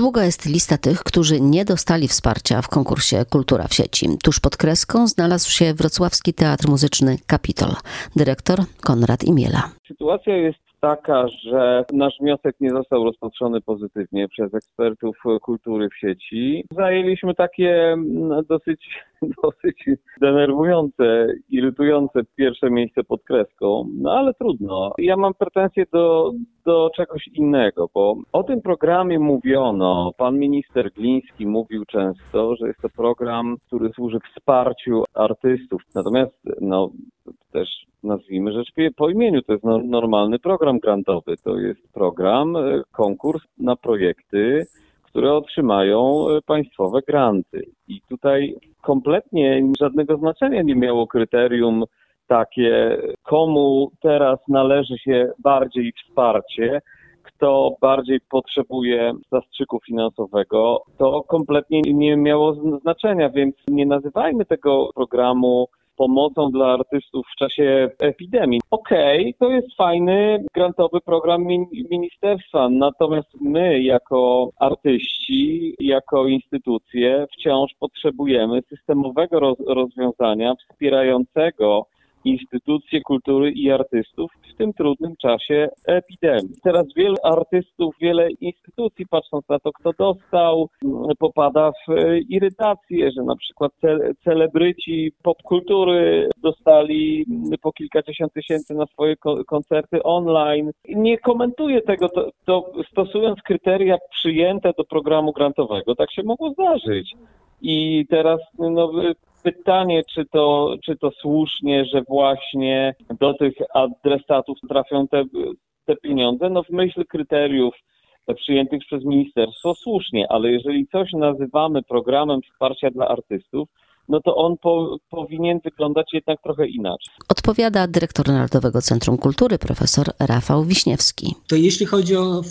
Długa jest lista tych, którzy nie dostali wsparcia w konkursie Kultura w sieci. Tuż pod kreską znalazł się Wrocławski Teatr Muzyczny Kapitol. Dyrektor Konrad Imiela. Sytuacja jest taka, że nasz wniosek nie został rozpatrzony pozytywnie przez ekspertów kultury w sieci. Zajęliśmy takie mm, dosyć, dosyć denerwujące, irytujące pierwsze miejsce pod kreską, no ale trudno. Ja mam pretensje do, do czegoś innego, bo o tym programie mówiono. Pan minister Gliński mówił często, że jest to program, który służy wsparciu artystów. Natomiast no, też nazwijmy rzecz po imieniu, to jest normalny program grantowy. To jest program, e, konkurs na projekty, które otrzymają e, państwowe granty. I tutaj kompletnie żadnego znaczenia nie miało kryterium takie, komu teraz należy się bardziej wsparcie, kto bardziej potrzebuje zastrzyku finansowego, to kompletnie nie miało znaczenia, więc nie nazywajmy tego programu pomocą dla artystów w czasie epidemii. Okej, okay, to jest fajny, grantowy program ministerstwa, natomiast my jako artyści, jako instytucje wciąż potrzebujemy systemowego rozwiązania wspierającego instytucje kultury i artystów w tym trudnym czasie epidemii. Teraz wiele artystów, wiele instytucji, patrząc na to, kto dostał, popada w irytację, że na przykład celebryci popkultury dostali po kilkadziesiąt tysięcy na swoje koncerty online. Nie komentuję tego, to, to stosując kryteria przyjęte do programu grantowego, tak się mogło zdarzyć. I teraz no, pytanie, czy to, czy to słusznie, że właśnie do tych adresatów trafią te, te pieniądze. No w myśl kryteriów przyjętych przez ministerstwo słusznie, ale jeżeli coś nazywamy programem wsparcia dla artystów, no to on po, powinien wyglądać jednak trochę inaczej. Odpowiada dyrektor Narodowego Centrum Kultury profesor Rafał Wiśniewski. To jeśli chodzi o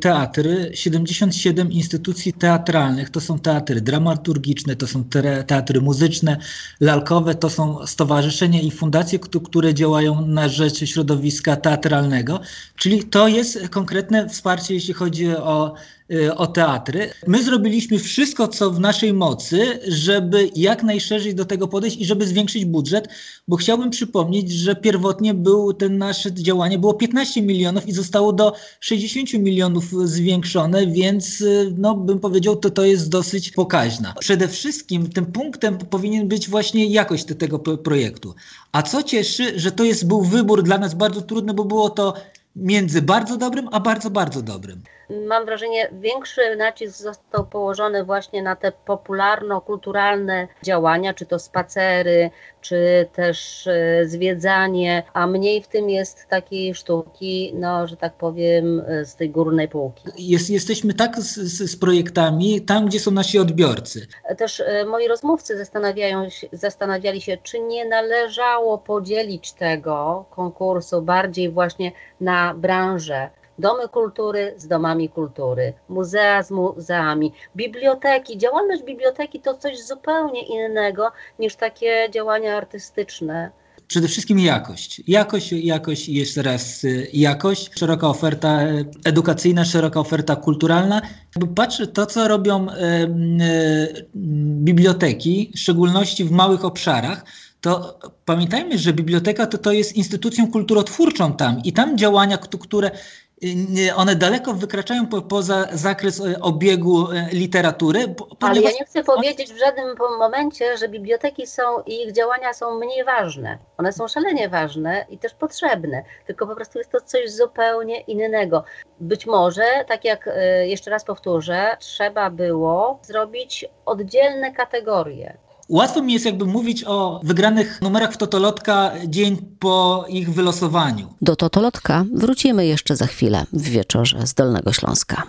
teatry, 77 instytucji teatralnych to są teatry dramaturgiczne, to są teatry muzyczne, lalkowe, to są stowarzyszenia i fundacje, które działają na rzecz środowiska teatralnego, czyli to jest konkretne wsparcie, jeśli chodzi o o teatry. My zrobiliśmy wszystko, co w naszej mocy, żeby jak najszerzej do tego podejść i żeby zwiększyć budżet, bo chciałbym przypomnieć, że pierwotnie był ten nasze działanie było 15 milionów i zostało do 60 milionów zwiększone, więc y, no bym powiedział, to to jest dosyć pokaźna. Przede wszystkim tym punktem powinien być właśnie jakość tego projektu. A co cieszy, że to jest był wybór dla nas bardzo trudny, bo było to między bardzo dobrym a bardzo, bardzo dobrym. Mam wrażenie, większy nacisk został położony właśnie na te popularno-kulturalne działania, czy to spacery, czy też e, zwiedzanie, a mniej w tym jest takiej sztuki, no, że tak powiem, e, z tej górnej półki. Jest, jesteśmy tak z, z, z projektami tam, gdzie są nasi odbiorcy. Też e, moi rozmówcy zastanawiają, zastanawiali się, czy nie należało podzielić tego konkursu bardziej właśnie na branże, domy kultury z domami kultury, muzea z muzeami, biblioteki. Działalność biblioteki to coś zupełnie innego niż takie działania artystyczne. Przede wszystkim jakość. Jakość, jakość jeszcze raz y, jakość. Szeroka oferta edukacyjna, szeroka oferta kulturalna. Patrzę to, co robią y, y, biblioteki, w szczególności w małych obszarach, to pamiętajmy, że biblioteka to, to jest instytucją kulturotwórczą tam i tam działania, które one daleko wykraczają po, poza zakres e, obiegu e, literatury. Ale ja nie chcę powiedzieć w żadnym momencie, że biblioteki są i ich działania są mniej ważne. One są szalenie ważne i też potrzebne, tylko po prostu jest to coś zupełnie innego. Być może, tak jak jeszcze raz powtórzę, trzeba było zrobić oddzielne kategorie Łatwo mi jest jakby mówić o wygranych numerach w Totolotka dzień po ich wylosowaniu. Do Totolotka wrócimy jeszcze za chwilę w wieczorze z Dolnego Śląska.